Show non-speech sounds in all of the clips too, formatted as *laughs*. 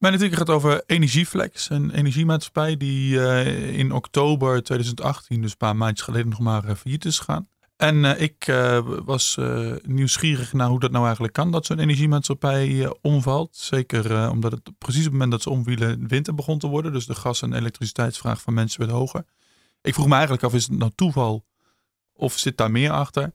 Mijn artikel gaat over Energieflex, een energiemaatschappij die eh, in oktober 2018, dus een paar maandjes geleden, nog maar uh, failliet is gegaan. En uh, ik was nieuwsgierig naar hoe dat nou eigenlijk kan, dat zo'n energiemaatschappij omvalt. Zeker omdat het precies op het moment dat ze omwielen winter begon te worden. Dus de gas- en elektriciteitsvraag van mensen werd hoger. Ik vroeg me eigenlijk af, is het nou toeval of zit daar meer achter?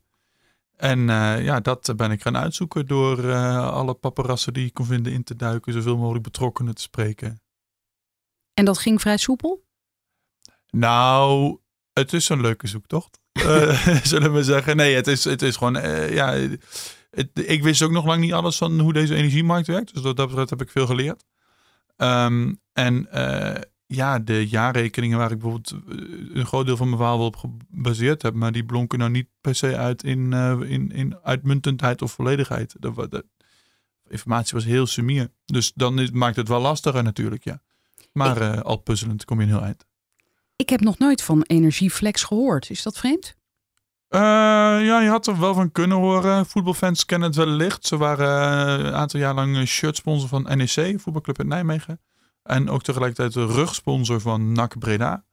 En uh, ja, dat ben ik gaan uitzoeken door uh, alle paparassen die ik kon vinden in te duiken, zoveel mogelijk betrokkenen te spreken. En dat ging vrij soepel? Nou, het is een leuke zoektocht, uh, *laughs* *laughs* zullen we zeggen. Nee, het is, het is gewoon, ja, het, ik wist ook nog lang niet alles van hoe deze energiemarkt werkt. Dus dat betreft heb ik veel geleerd. Um, en ja, de jaarrekeningen waar ik bijvoorbeeld eh, een groot deel van mijn verhaal wel op gebaseerd heb, maar die blonken nou niet per se uit in, uh, in, in uitmuntendheid of volledigheid. De, de, informatie was heel sumier. Dus dan is, maakt het wel lastiger natuurlijk, ja. Maar uh, al puzzelend kom je een heel eind. Ik heb nog nooit van Energieflex gehoord. Is dat vreemd? Uh, ja, je had er wel van kunnen horen. Voetbalfans kennen het wellicht. Ze waren een aantal jaar lang shirtsponsor van NEC, voetbalclub in Nijmegen. En ook tegelijkertijd de rugsponsor van NAC Breda.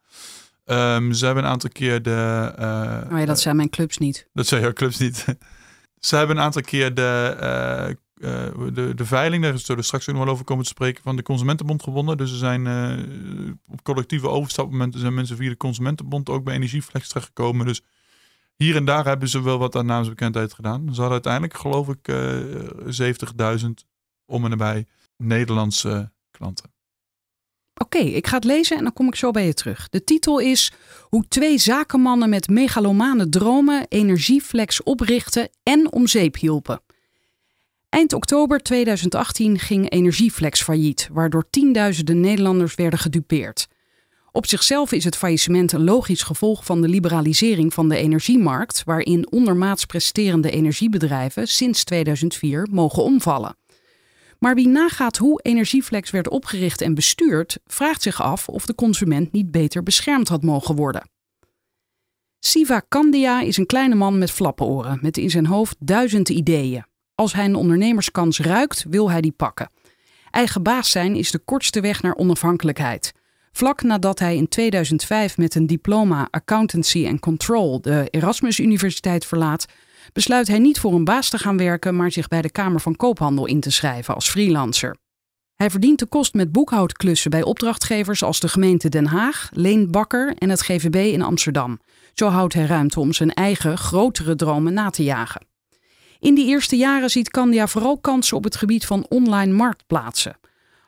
Um, ze hebben een aantal keer de... Uh, oh ja, dat zijn mijn clubs niet. Dat zijn jouw clubs niet. *laughs* ze hebben een aantal keer de, uh, uh, de, de veiling, daar zullen we straks ook nog wel over komen te spreken, van de Consumentenbond gewonnen. Dus er zijn op collectieve overstapmomenten zijn mensen via de Consumentenbond ook bij Energieflex terechtgekomen. Dus hier en daar hebben ze wel wat aan naamsbekendheid gedaan. Ze hadden uiteindelijk geloof ik 70.000 om en nabij Nederlandse klanten. Oké, ik ga het lezen en dan kom ik zo bij je terug. De titel is Hoe twee zakenmannen met megalomane dromen Energieflex oprichten en om zeep hielpen. Eind oktober 2018 ging Energieflex failliet, waardoor tienduizenden Nederlanders werden gedupeerd. Op zichzelf is het faillissement een logisch gevolg van de liberalisering van de energiemarkt, waarin ondermaats presterende energiebedrijven sinds 2004 mogen omvallen. Maar wie nagaat hoe Energieflex werd opgericht en bestuurd, vraagt zich af of de consument niet beter beschermd had mogen worden. Siva Kandia is een kleine man met flappenoren, met in zijn hoofd duizend ideeën. Als hij een ondernemerskans ruikt, wil hij die pakken. Eigen baas zijn is de kortste weg naar onafhankelijkheid. Vlak nadat hij in 2005 met een diploma Accountancy and Control de Erasmus Universiteit verlaat, besluit hij niet voor een baas te gaan werken, maar zich bij de Kamer van Koophandel in te schrijven als freelancer. Hij verdient de kost met boekhoudklussen bij opdrachtgevers als de gemeente Den Haag, Leen Bakker en het GVB in Amsterdam. Zo houdt hij ruimte om zijn eigen, grotere dromen na te jagen. In die eerste jaren ziet Candia vooral kansen op het gebied van online marktplaatsen.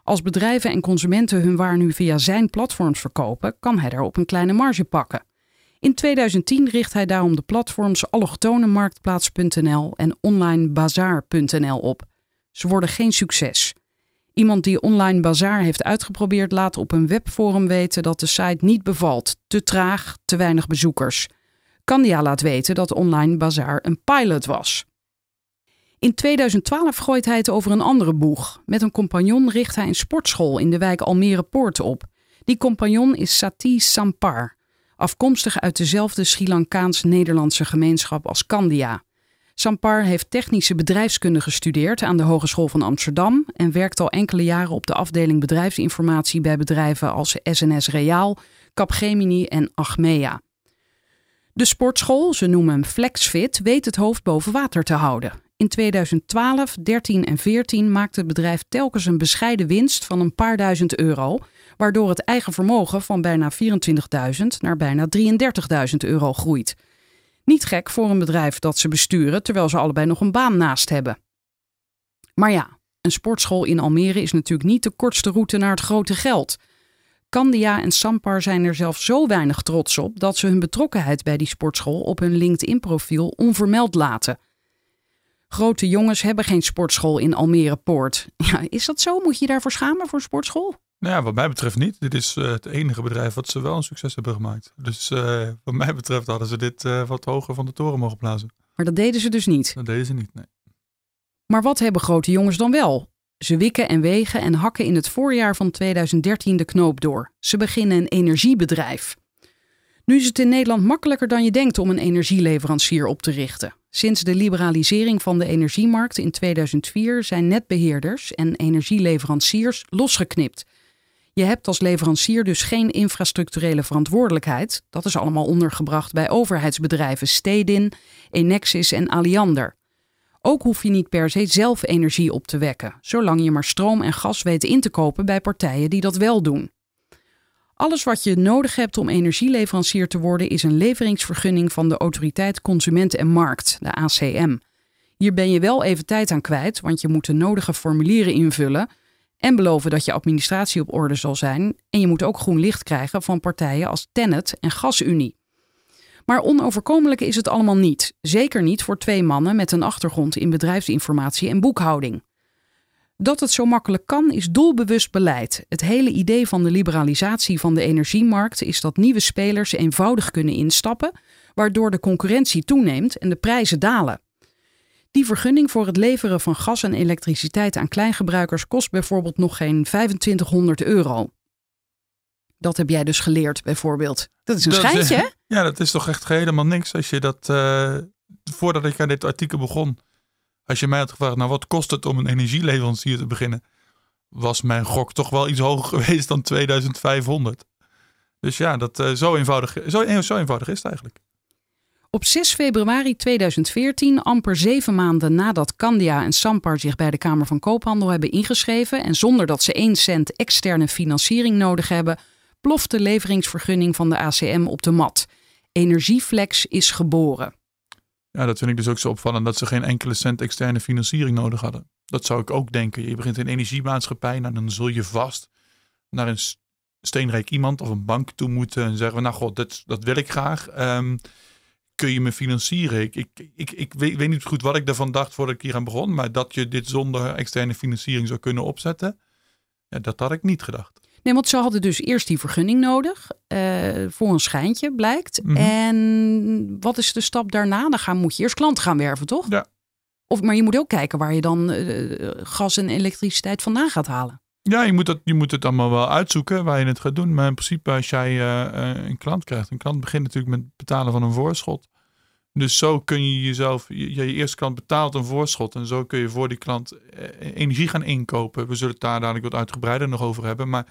Als bedrijven en consumenten hun waar nu via zijn platforms verkopen, kan hij daar op een kleine marge pakken. In 2010 richt hij daarom de platforms allochtonemarktplaats.nl en onlinebazaar.nl op. Ze worden geen succes. Iemand die Online Bazaar heeft uitgeprobeerd laat op een webforum weten dat de site niet bevalt. Te traag, te weinig bezoekers. Candia laat weten dat Online Bazaar een pilot was. In 2012 gooit hij het over een andere boeg. Met een compagnon richt hij een sportschool in de wijk Almere Poort op. Die compagnon is Sati Sampar afkomstig uit dezelfde Sri Lankaans-Nederlandse gemeenschap als Candia. Sampar heeft technische bedrijfskunde gestudeerd aan de Hogeschool van Amsterdam en werkt al enkele jaren op de afdeling bedrijfsinformatie bij bedrijven als SNS Reaal, Capgemini en Achmea. De sportschool, ze noemen hem FlexFit, weet het hoofd boven water te houden. In 2012, 13 en 14 maakte het bedrijf telkens een bescheiden winst van een paar duizend euro, waardoor het eigen vermogen van bijna 24.000 naar bijna 33.000 euro groeit. Niet gek voor een bedrijf dat ze besturen terwijl ze allebei nog een baan naast hebben. Maar ja, een sportschool in Almere is natuurlijk niet de kortste route naar het grote geld. Candia en Sampar zijn er zelf zo weinig trots op dat ze hun betrokkenheid bij die sportschool op hun LinkedIn-profiel onvermeld laten. Grote jongens hebben geen sportschool in Almere Poort. *laughs* Ja, is dat zo? Moet je daarvoor schamen voor sportschool? Nou ja, wat mij betreft niet. Dit is eh, het enige bedrijf wat ze wel een succes hebben gemaakt. Dus eh, wat mij betreft hadden ze dit eh, wat hoger van de toren mogen blazen. Maar dat deden ze dus niet. Dat deden ze niet, nee. Maar wat hebben grote jongens dan wel? Ze wikken en wegen en hakken in het voorjaar van 2013 de knoop door. Ze beginnen een energiebedrijf. Nu is het in Nederland makkelijker dan je denkt om een energieleverancier op te richten. Sinds de liberalisering van de energiemarkt in 2004 zijn netbeheerders en energieleveranciers losgeknipt. Je hebt als leverancier dus geen infrastructurele verantwoordelijkheid. Dat is allemaal ondergebracht bij overheidsbedrijven Stedin, Enexis en Alliander. Ook hoef je niet per se zelf energie op te wekken, zolang je maar stroom en gas weet in te kopen bij partijen die dat wel doen. Alles wat je nodig hebt om energieleverancier te worden is een leveringsvergunning van de Autoriteit Consument en Markt, de ACM. Hier ben je wel even tijd aan kwijt, want je moet de nodige formulieren invullen en beloven dat je administratie op orde zal zijn. En je moet ook groen licht krijgen van partijen als Tennet en GasUnie. Maar onoverkomelijk is het allemaal niet. Zeker niet voor twee mannen met een achtergrond in bedrijfsinformatie en boekhouding. Dat het zo makkelijk kan, is doelbewust beleid. Het hele idee van de liberalisatie van de energiemarkt is dat nieuwe spelers eenvoudig kunnen instappen, waardoor de concurrentie toeneemt en de prijzen dalen. Die vergunning voor het leveren van gas en elektriciteit aan kleingebruikers kost bijvoorbeeld nog geen 2500 euro. Dat heb jij dus geleerd, bijvoorbeeld. Dat is een Dat is, schijntje, hè? *laughs* Ja, dat is toch echt helemaal niks als je dat... eh, voordat ik aan dit artikel begon, als je mij had gevraagd, nou wat kost het om een energieleverancier te beginnen? Was mijn gok toch wel iets hoger *laughs* geweest dan 2500. Dus ja, dat, eh, zo, eenvoudig, zo, zo eenvoudig is het eigenlijk. Op 6 februari 2014, amper zeven maanden nadat Candia en Sampar zich bij de Kamer van Koophandel hebben ingeschreven en zonder dat ze 1 cent externe financiering nodig hebben, ploft de leveringsvergunning van de ACM op de mat. Energieflex is geboren. Ja, dat vind ik dus ook zo opvallend dat ze geen enkele cent externe financiering nodig hadden. Dat zou ik ook denken. Je begint een energiemaatschappij, nou, dan zul je vast naar een steenrijk iemand of een bank toe moeten en zeggen: Nou, god, dat, dat wil ik graag. Ehm, kun je me financieren? Ik, ik, ik, ik weet, weet niet goed wat ik daarvan dacht voordat ik hier aan begon, maar dat je dit zonder externe financiering zou kunnen opzetten, ja, dat had ik niet gedacht. Nee, want ze hadden dus eerst die vergunning nodig eh, voor een schijntje, blijkt. Mhm. En wat is de stap daarna? Dan gaan, moet je eerst klanten gaan werven, toch? Ja. Of, maar je moet ook kijken waar je dan eh, gas en elektriciteit vandaan gaat halen. Ja, je moet, dat, je moet het allemaal wel uitzoeken waar je het gaat doen. Maar in principe, als jij eh, een klant krijgt, een klant begint natuurlijk met het betalen van een voorschot. Dus zo kun je jezelf, je, je eerste klant betaalt een voorschot. En zo kun je voor die klant eh, energie gaan inkopen. We zullen het daar dadelijk wat uitgebreider nog over hebben. Maar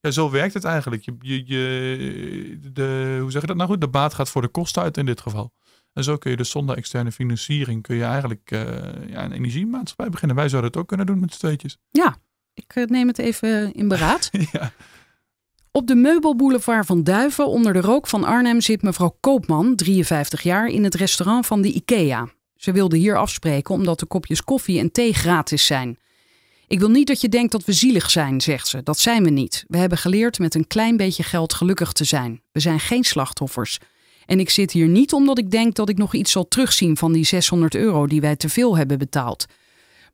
ja, zo werkt het eigenlijk. Je, je, je, de, hoe zeg je dat nou goed? De baat gaat voor de kosten uit in dit geval. En zo kun je dus zonder externe financiering kun je eigenlijk eh, ja, een energiemaatschappij beginnen. Wij zouden het ook kunnen doen met z'n tweetjes. Ja, ik eh, neem het even in beraad. *laughs* ja. Op de meubelboulevard van Duiven onder de rook van Arnhem zit mevrouw Koopman, 53 jaar, in het restaurant van de IKEA. Ze wilde hier afspreken omdat de kopjes koffie en thee gratis zijn. Ik wil niet dat je denkt dat we zielig zijn, zegt ze. Dat zijn we niet. We hebben geleerd met een klein beetje geld gelukkig te zijn. We zijn geen slachtoffers. En ik zit hier niet omdat ik denk dat ik nog iets zal terugzien van die 600 euro die wij te veel hebben betaald.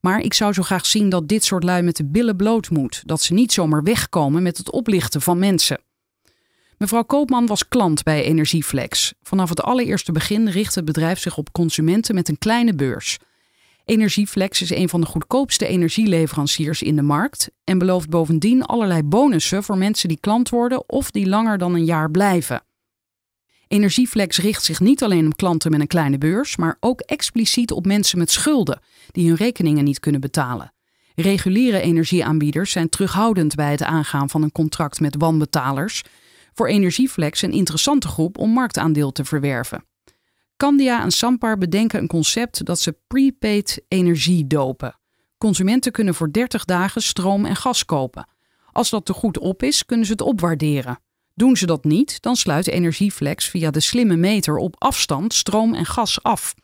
Maar ik zou zo graag zien dat dit soort lui met de billen bloot moet. Dat ze niet zomaar wegkomen met het oplichten van mensen. Mevrouw Koopman was klant bij Energieflex. Vanaf het allereerste begin richt het bedrijf zich op consumenten met een kleine beurs. Energieflex is een van de goedkoopste energieleveranciers in de markt en belooft bovendien allerlei bonussen voor mensen die klant worden of die langer dan een jaar blijven. Energieflex richt zich niet alleen op klanten met een kleine beurs, maar ook expliciet op mensen met schulden die hun rekeningen niet kunnen betalen. Reguliere energieaanbieders zijn terughoudend bij het aangaan van een contract met wanbetalers. Voor Energieflex een interessante groep om marktaandeel te verwerven. Candia en Sampar bedenken een concept dat ze prepaid energie dopen. Consumenten kunnen voor 30 dagen stroom en gas kopen. Als dat te goed op is, kunnen ze het opwaarderen. Doen ze dat niet, dan sluit Energieflex via de slimme meter op afstand stroom en gas af.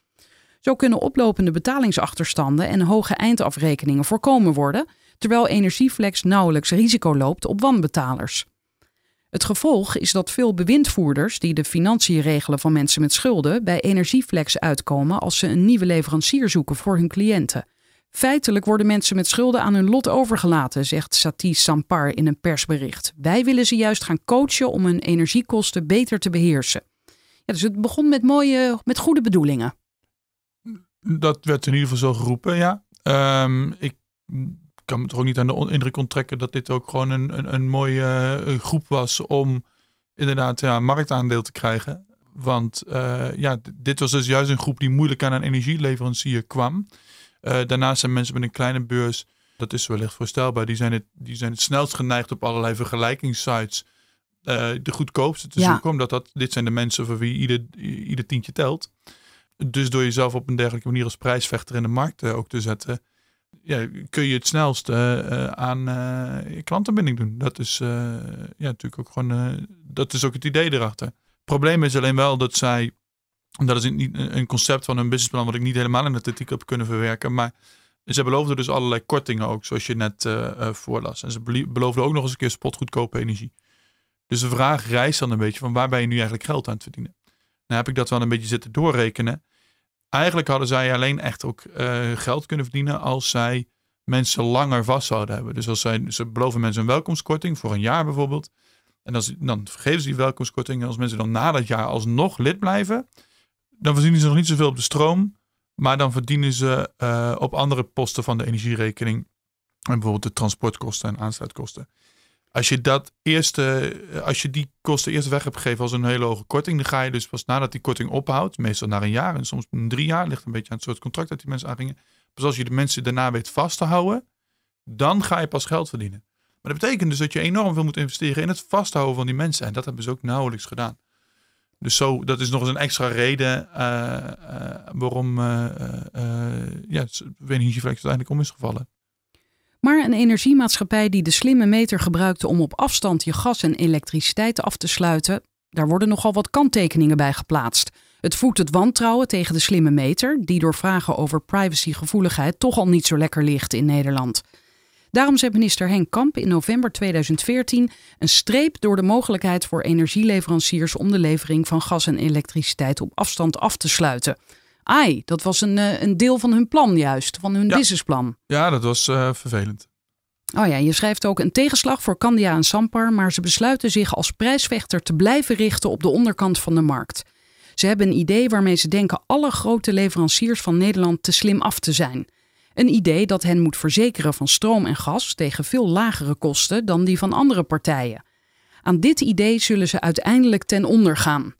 Zo kunnen oplopende betalingsachterstanden en hoge eindafrekeningen voorkomen worden, terwijl Energieflex nauwelijks risico loopt op wanbetalers. Het gevolg is dat veel bewindvoerders die de financiën regelen van mensen met schulden bij Energieflex uitkomen als ze een nieuwe leverancier zoeken voor hun cliënten. Feitelijk worden mensen met schulden aan hun lot overgelaten, zegt Satish Sampar in een persbericht. Wij willen ze juist gaan coachen om hun energiekosten beter te beheersen. Ja, dus het begon met mooie, met goede bedoelingen. Dat werd in ieder geval zo geroepen, ja. Ehm, ik kan me toch ook niet aan de indruk onttrekken dat dit ook gewoon een, een, een mooie uh, groep was om inderdaad ja, marktaandeel te krijgen. Want uh, ja, dit was dus juist een groep die moeilijk aan een energieleverancier kwam. Uh, daarnaast zijn mensen met een kleine beurs, dat is wellicht voorstelbaar, die zijn het, die zijn het snelst geneigd op allerlei vergelijkingssites de goedkoopste te ja. zoeken. Omdat dat, dit zijn de mensen voor wie ieder, ieder tientje telt. Dus door jezelf op een dergelijke manier als prijsvechter in de markt ook te zetten, ja, kun je het snelst aan klantenbinding doen. Dat is ja, natuurlijk ook gewoon, dat is ook het idee erachter probleem is alleen wel dat zij, dat is niet een concept van hun businessplan wat ik niet helemaal in het artikel heb kunnen verwerken, maar ze beloofden dus allerlei kortingen ook, zoals je net voorlas. En ze beloofden ook nog eens een keer spotgoedkope energie. Dus de vraag reist dan een beetje van waar ben je nu eigenlijk geld aan het verdienen? Nou heb ik dat wel een beetje zitten doorrekenen. Eigenlijk hadden zij alleen echt ook uh, geld kunnen verdienen als zij mensen langer vast zouden hebben. Dus als zij, ze beloven mensen een welkomstkorting voor een jaar bijvoorbeeld. En dan vergeven ze die welkomstkorting. En als mensen dan na dat jaar alsnog lid blijven, dan verdienen ze nog niet zoveel op de stroom. Maar dan verdienen ze uh, op andere posten van de energierekening. En bijvoorbeeld de transportkosten en aansluitkosten. Als je dat eerste, als je die kosten eerst weg hebt gegeven als een hele hoge korting, dan ga je dus pas nadat die korting ophoudt, meestal na een jaar en soms drie jaar, ligt een beetje aan het soort contract dat die mensen aangingen. Pas als je de mensen daarna weet vast te houden, dan ga je pas geld verdienen. Maar dat betekent dus dat je enorm veel moet investeren in het vasthouden van die mensen. En dat hebben ze ook nauwelijks gedaan. Dus zo, dat is nog eens een extra reden waarom uh, ja, uiteindelijk om is gevallen. Maar een energiemaatschappij die de slimme meter gebruikte om op afstand je gas en elektriciteit af te sluiten, daar worden nogal wat kanttekeningen bij geplaatst. Het voedt het wantrouwen tegen de slimme meter, die door vragen over privacygevoeligheid toch al niet zo lekker ligt in Nederland. Daarom zet minister Henk Kamp in november 2014 een streep door de mogelijkheid voor energieleveranciers om de levering van gas en elektriciteit op afstand af te sluiten. Ai, dat was een, eh, een deel van hun plan juist, van hun businessplan. Ja, dat was uh, vervelend. Oh ja, je schrijft ook een tegenslag voor Candia en Sampar, maar ze besluiten zich als prijsvechter te blijven richten op de onderkant van de markt. Ze hebben een idee waarmee ze denken alle grote leveranciers van Nederland te slim af te zijn. Een idee dat hen moet verzekeren van stroom en gas tegen veel lagere kosten dan die van andere partijen. Aan dit idee zullen ze uiteindelijk ten onder gaan.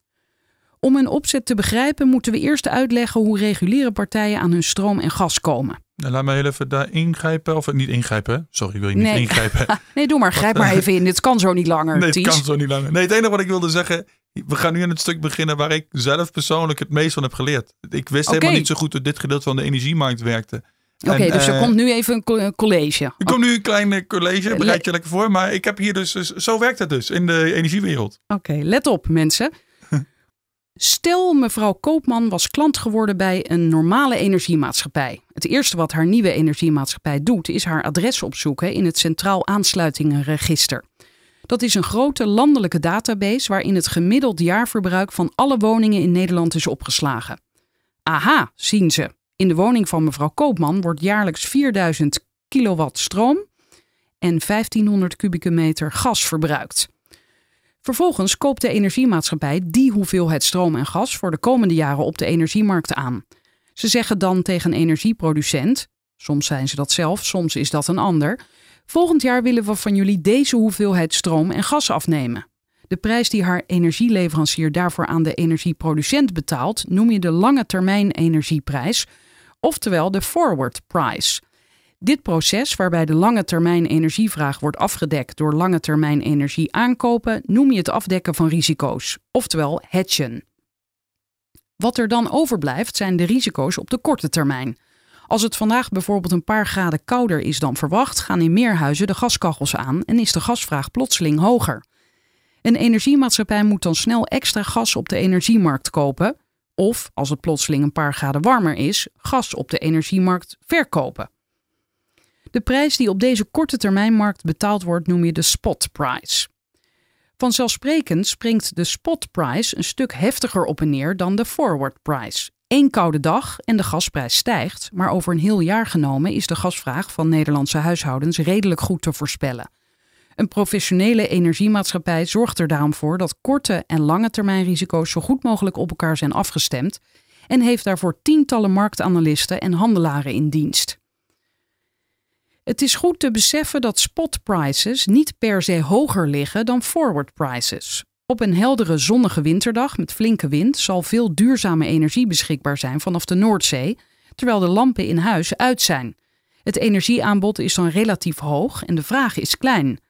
Om hun opzet te begrijpen moeten we eerst uitleggen hoe reguliere partijen aan hun stroom en gas komen. Nou, laat me heel even daar ingrijpen. Of niet ingrijpen. Sorry, ik wil je niet nee. ingrijpen. *laughs* nee, doe maar. Grijp maar even in. Dit kan zo niet langer. *laughs* Nee, het kan zo niet langer. Nee, het enige wat ik wilde zeggen. We gaan nu in het stuk beginnen waar ik zelf persoonlijk het meest van heb geleerd. Ik wist helemaal niet zo goed hoe dit gedeelte van de energiemarkt werkte. Oké, dus er uh, komt nu even een college. Er komt nu een klein college, bereid je lekker voor. Maar ik heb hier dus, zo werkt het dus in de energiewereld. Oké, let op mensen. Stel, mevrouw Koopman was klant geworden bij een normale energiemaatschappij. Het eerste wat haar nieuwe energiemaatschappij doet, is haar adres opzoeken in het Centraal Aansluitingenregister. Dat is een grote landelijke database waarin het gemiddeld jaarverbruik van alle woningen in Nederland is opgeslagen. Aha, zien ze. In de woning van mevrouw Koopman wordt jaarlijks 4000 kilowatt stroom en 1500 kubieke meter gas verbruikt. Vervolgens koopt de energiemaatschappij die hoeveelheid stroom en gas voor de komende jaren op de energiemarkt aan. Ze zeggen dan tegen energieproducent, soms zijn ze dat zelf, soms is dat een ander, volgend jaar willen we van jullie deze hoeveelheid stroom en gas afnemen. De prijs die haar energieleverancier daarvoor aan de energieproducent betaalt, noem je de lange termijn energieprijs oftewel de forward price. Dit proces, waarbij de lange termijn energievraag wordt afgedekt door lange termijn energie aankopen, noem je het afdekken van risico's, oftewel hedgen. Wat er dan overblijft zijn de risico's op de korte termijn. Als het vandaag bijvoorbeeld een paar graden kouder is dan verwacht, gaan in meer huizen de gaskachels aan en is de gasvraag plotseling hoger. Een energiemaatschappij moet dan snel extra gas op de energiemarkt kopen, of, als het plotseling een paar graden warmer is, gas op de energiemarkt verkopen. De prijs die op deze korte termijnmarkt betaald wordt noem je de spot price. Vanzelfsprekend springt de spot price een stuk heftiger op en neer dan de forward price. Eén koude dag en de gasprijs stijgt, maar over een heel jaar genomen is de gasvraag van Nederlandse huishoudens redelijk goed te voorspellen. Een professionele energiemaatschappij zorgt er daarom voor dat korte en lange termijn risico's zo goed mogelijk op elkaar zijn afgestemd en heeft daarvoor tientallen marktanalisten en handelaren in dienst. Het is goed te beseffen dat spot prices niet per se hoger liggen dan forward prices. Op een heldere zonnige winterdag met flinke wind zal veel duurzame energie beschikbaar zijn vanaf de Noordzee, terwijl de lampen in huis uit zijn. Het energieaanbod is dan relatief hoog en de vraag is klein.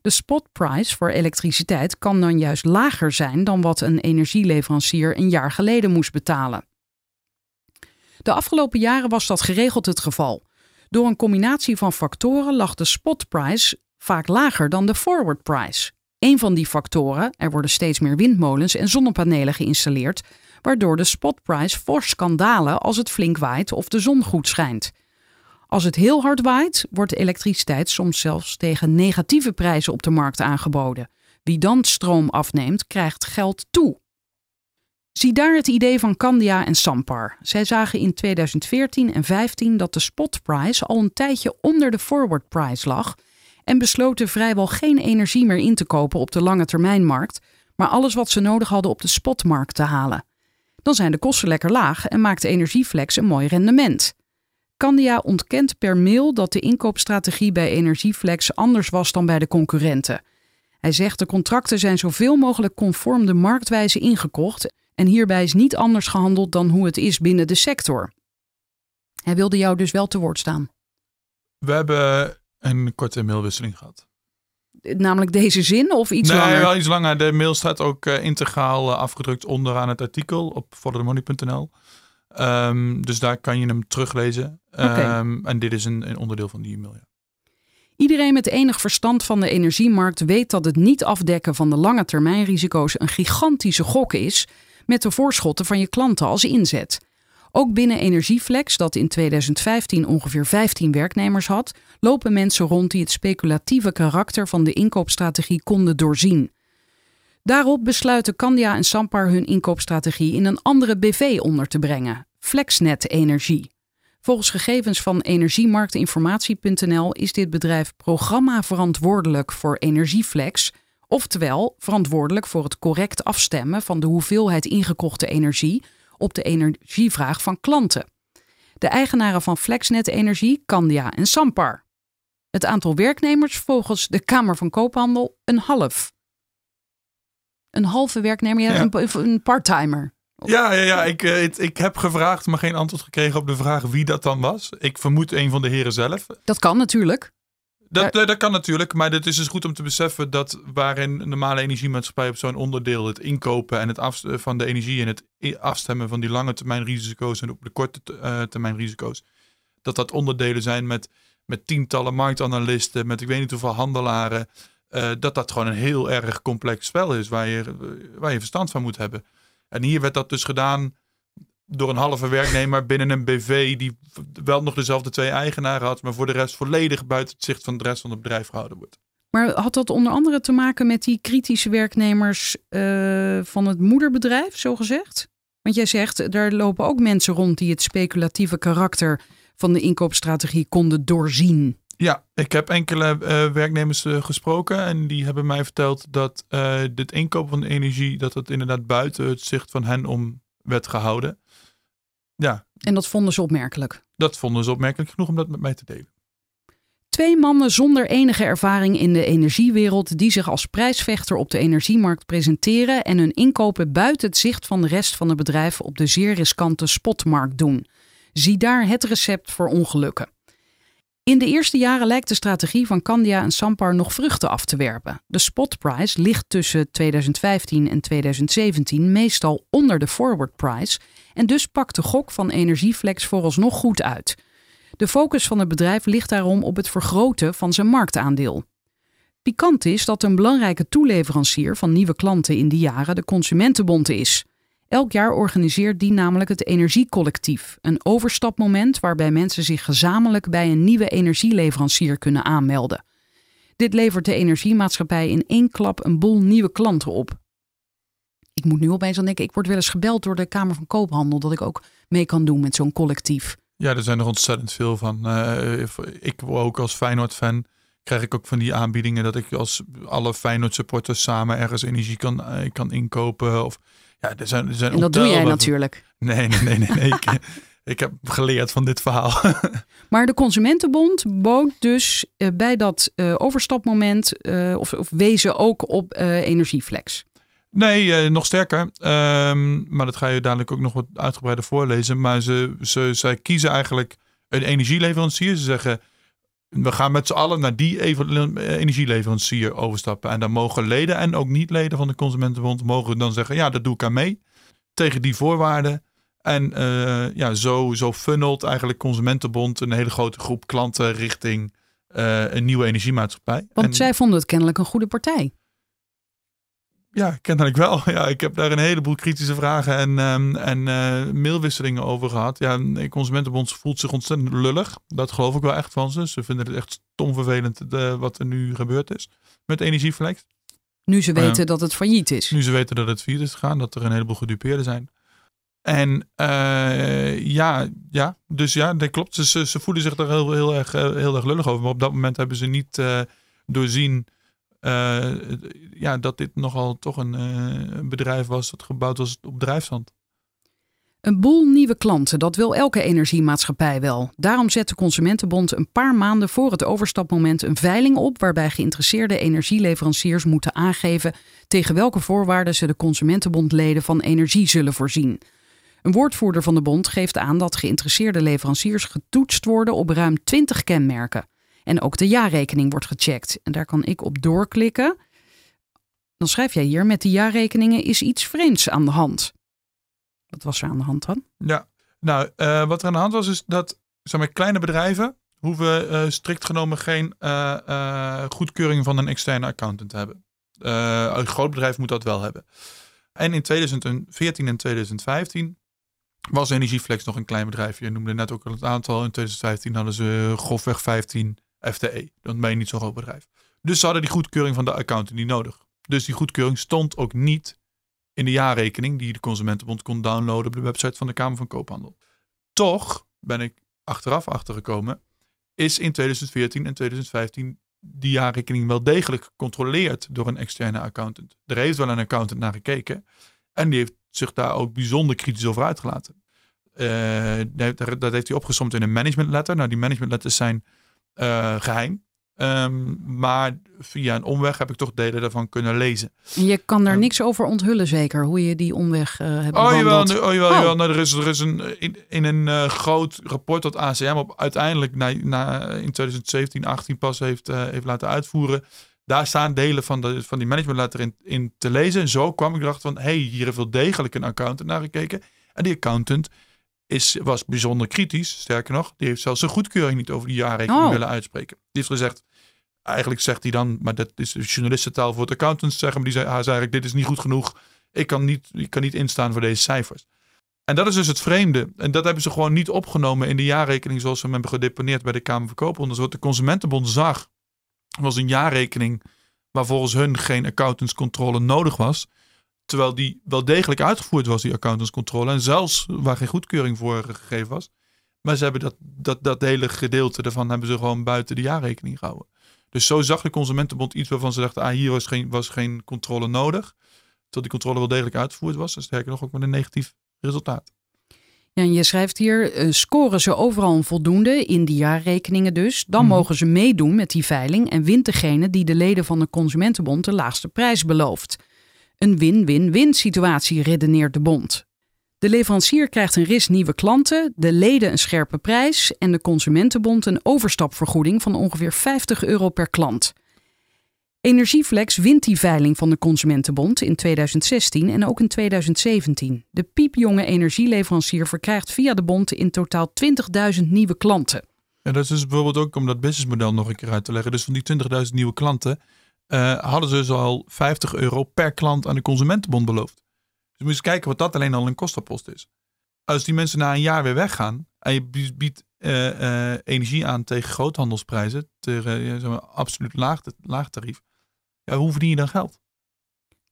De spotprijs voor elektriciteit kan dan juist lager zijn dan wat een energieleverancier een jaar geleden moest betalen. De afgelopen jaren was dat geregeld het geval. Door een combinatie van factoren lag de spotprijs vaak lager dan de forward price. Een van die factoren, er worden steeds meer windmolens en zonnepanelen geïnstalleerd, waardoor de spotprijs fors kan dalen als het flink waait of de zon goed schijnt. Als het heel hard waait, wordt de elektriciteit soms zelfs tegen negatieve prijzen op de markt aangeboden. Wie dan stroom afneemt, krijgt geld toe. Zie daar het idee van Candia en Sampar. Zij zagen in 2014 en 2015 dat de spotprijs al een tijdje onder de forward price lag en besloten vrijwel geen energie meer in te kopen op de lange termijnmarkt, maar alles wat ze nodig hadden op de spotmarkt te halen. Dan zijn de kosten lekker laag en maakt Energieflex een mooi rendement. Candia ontkent per mail dat de inkoopstrategie bij Energieflex anders was dan bij de concurrenten. Hij zegt de contracten zijn zoveel mogelijk conform de marktwijze ingekocht en hierbij is niet anders gehandeld dan hoe het is binnen de sector. Hij wilde jou dus wel te woord staan. We hebben een korte mailwisseling gehad. Namelijk deze zin of iets nee, langer? wel iets langer. De mail staat ook uh, integraal uh, afgedrukt onderaan het artikel op follow Um, dus daar kan je hem teruglezen. Okay. Um, en dit is een, een, onderdeel van die e-mail. Ja. Iedereen met enig verstand van de energiemarkt weet dat het niet afdekken van de lange termijn risico's een gigantische gok is met de voorschotten van je klanten als inzet. Ook binnen Energieflex, dat in 2015 ongeveer 15 werknemers had, lopen mensen rond die het speculatieve karakter van de inkoopstrategie konden doorzien. Daarop besluiten Candia en Sampar hun inkoopstrategie in een andere BV onder te brengen, Flexnet Energie. Volgens gegevens van energiemarktinformatie.nl is dit bedrijf programmaverantwoordelijk voor Energieflex, oftewel verantwoordelijk voor het correct afstemmen van de hoeveelheid ingekochte energie op de energievraag van klanten. De eigenaren van Flexnet Energie, Candia en Sampar. Het aantal werknemers volgens de Kamer van Koophandel een half. Een halve werknemer, ja, Ja. een, een parttimer. Ja, ja, ja ik, eh, het- ik heb gevraagd, maar geen antwoord gekregen op de vraag wie dat dan was. Ik vermoed een van de heren zelf. Dat kan natuurlijk. Dat, eh, dat kan natuurlijk, maar het is dus goed om te beseffen dat waarin een normale energiemaatschappij op zo'n onderdeel het inkopen en het af, van de energie en het afstemmen van die lange termijn risico's en op de korte te- eh, termijn risico's, dat dat onderdelen zijn met, met tientallen marktanalisten, met ik weet niet hoeveel handelaren, eh, dat dat gewoon een heel erg complex spel is waar je, waar je verstand van moet hebben. En hier werd dat dus gedaan door een halve werknemer binnen een BV die wel nog dezelfde twee eigenaren had, maar voor de rest volledig buiten het zicht van de rest van het bedrijf gehouden wordt. Maar had dat onder andere te maken met die kritische werknemers eh, van het moederbedrijf, zo gezegd? Want jij zegt, daar lopen ook mensen rond die het speculatieve karakter van de inkoopstrategie konden doorzien. Ja, ik heb enkele eh, werknemers eh, gesproken en die hebben mij verteld dat dit inkopen van energie, dat het inderdaad buiten het zicht van hen om werd gehouden. Ja, En dat vonden ze opmerkelijk. dat vonden ze opmerkelijk genoeg om dat met mij te delen. Twee mannen zonder enige ervaring in de energiewereld die zich als prijsvechter op de energiemarkt presenteren en hun inkopen buiten het zicht van de rest van het bedrijf op de zeer riskante spotmarkt doen. Zie daar het recept voor ongelukken. In de eerste jaren lijkt de strategie van Candia en Sampar nog vruchten af te werpen. De spotprijs ligt tussen 2015 en 2017 meestal onder de forward price en dus pakt de gok van Energieflex vooralsnog goed uit. De focus van het bedrijf ligt daarom op het vergroten van zijn marktaandeel. Pikant is dat een belangrijke toeleverancier van nieuwe klanten in die jaren de Consumentenbond is. Elk jaar organiseert die namelijk het Energiecollectief, een overstapmoment waarbij mensen zich gezamenlijk bij een nieuwe energieleverancier kunnen aanmelden. Dit levert de energiemaatschappij in één klap een boel nieuwe klanten op. ik moet nu opeens aan denken, ik word wel eens gebeld door de Kamer van Koophandel dat ik ook mee kan doen met zo'n collectief. Ja, er zijn er ontzettend veel van. Uh, ik ook als Feyenoord-fan krijg ik ook van die aanbiedingen dat ik als alle Feyenoord supporters samen ergens energie kan, uh, kan inkopen. Of, ja, er zijn, er zijn en dat doe jij natuurlijk. Nee, nee, nee, nee. nee. *laughs* ik, ik heb geleerd van dit verhaal. *laughs* maar de Consumentenbond bood dus uh, bij dat overstapmoment of, of wezen ook op energieflex. Nee, nog sterker. Um, maar dat ga je dadelijk ook nog wat uitgebreider voorlezen. Maar ze, ze, zij kiezen eigenlijk een energieleverancier. Ze zeggen, we gaan met z'n allen naar die energieleverancier overstappen. En dan mogen leden en ook niet-leden van de Consumentenbond mogen dan zeggen, ja, dat doe ik aan mee. Tegen die voorwaarden. En uh, ja, zo, zo funnelt eigenlijk Consumentenbond een hele grote groep klanten richting uh, een nieuwe energiemaatschappij. Want en, zij vonden het kennelijk een goede partij. Ja, kennelijk wel. *laughs* Ja, ik heb daar een heleboel kritische vragen en, um, en uh, mailwisselingen over gehad. Ja, de Consumentenbond voelt zich ontzettend lullig. Dat geloof ik wel echt van ze. Ze vinden het echt stom vervelend de, wat er nu gebeurd is met Energieflex. Nu ze weten uh, dat het failliet is. Nu ze weten dat het failliet is gegaan, dat er een heleboel gedupeerden zijn. En uh, ja, ja, dus ja, dat klopt. Ze, ze voelen zich daar heel, heel, erg, heel erg lullig over. Maar op dat moment hebben ze niet doorzien uh, ja, dat dit nogal toch een uh, bedrijf was dat gebouwd was op drijfzand. Een boel nieuwe klanten, dat wil elke energiemaatschappij wel. Daarom zet de Consumentenbond een paar maanden voor het overstapmoment een veiling op waarbij geïnteresseerde energieleveranciers moeten aangeven tegen welke voorwaarden ze de Consumentenbondleden van energie zullen voorzien. Een woordvoerder van de bond geeft aan dat geïnteresseerde leveranciers getoetst worden op ruim 20 kenmerken. En ook de jaarrekening wordt gecheckt. En daar kan ik op doorklikken. Dan schrijf jij hier: met die jaarrekeningen is iets vreemds aan de hand. Wat was er aan de hand dan? Ja, nou, uh, wat er aan de hand was, is dat zeg maar, kleine bedrijven hoeven uh, strikt genomen geen uh, goedkeuring van een externe accountant te hebben. een groot bedrijf moet dat wel hebben. En in 2014 en 2015 was Energieflex nog een klein bedrijf. Je noemde net ook al het aantal. In 2015 hadden ze grofweg 15 FTE. Dan ben je niet zo'n groot bedrijf. Dus ze hadden die goedkeuring van de accountant niet nodig. Dus die goedkeuring stond ook niet in de jaarrekening die de Consumentenbond kon downloaden op de website van de Kamer van Koophandel. Toch ben ik achteraf achtergekomen, is in 2014 en 2015 die jaarrekening wel degelijk gecontroleerd door een externe accountant. Er heeft wel een accountant naar gekeken en die heeft zich daar ook bijzonder kritisch over uitgelaten. Uh, dat heeft hij opgesomd in een management letter. Nou, die management letters zijn uh, geheim. Um, maar via een omweg heb ik toch delen daarvan kunnen lezen. Je kan daar um, niks over onthullen, zeker, hoe je die omweg uh, hebt oh, jawel, oh, jawel, oh. jawel. Nou, er is, er is een, in, in een uh, groot rapport dat ACM op, uiteindelijk na, na, in 2017, 18 pas heeft, uh, heeft laten uitvoeren. Daar staan delen van, de, van die managementletter in, in te lezen. En zo kwam ik erachter van, hey, hier heeft wel degelijk een accountant naar gekeken. En die accountant is, was bijzonder kritisch. Sterker nog, die heeft zelfs zijn goedkeuring niet over die jaarrekening oh. willen uitspreken. Die heeft gezegd, eigenlijk zegt hij dan, maar dat is journalistentaal voor het accountants zeggen, maar die zei, hij zei eigenlijk, dit is niet goed genoeg. Ik kan niet, ik kan niet instaan voor deze cijfers. En dat is dus het vreemde. En dat hebben ze gewoon niet opgenomen in de jaarrekening zoals ze hem hebben gedeponeerd bij de Kamer van Koophandel. Wat de Consumentenbond zag, was een jaarrekening waar volgens hun geen accountantscontrole nodig was. Terwijl die wel degelijk uitgevoerd was, die accountantscontrole. En zelfs waar geen goedkeuring voor gegeven was. Maar ze hebben dat, dat, dat hele gedeelte daarvan hebben ze gewoon buiten de jaarrekening gehouden. Dus zo zag de Consumentenbond iets waarvan ze dachten, ah, hier was geen, was geen controle nodig. Terwijl die controle wel degelijk uitgevoerd was. Dus sterker nog ook met een negatief resultaat. Ja, en je schrijft hier, uh, scoren ze overal een voldoende, in die jaarrekeningen dus, dan Mhm. mogen ze meedoen met die veiling en wint degene die de leden van de Consumentenbond de laagste prijs belooft. Een win-win-win situatie, redeneert de bond. De leverancier krijgt een ris nieuwe klanten, de leden een scherpe prijs en de Consumentenbond een overstapvergoeding van ongeveer 50 euro per klant. Energieflex wint die veiling van de Consumentenbond in 2016 en ook in 2017. De piepjonge energieleverancier verkrijgt via de bond in totaal 20.000 nieuwe klanten. En dat is dus bijvoorbeeld ook om dat businessmodel nog een keer uit te leggen. Dus van die 20.000 nieuwe klanten uh, hadden ze dus al 50 euro per klant aan de Consumentenbond beloofd. Dus moet je eens kijken wat dat alleen al een kostenpost is. Als die mensen na een jaar weer weggaan en je biedt uh, uh, energie aan tegen groothandelsprijzen, tegen zeg maar, absoluut laag, laag tarief, ja, hoe verdien je dan geld?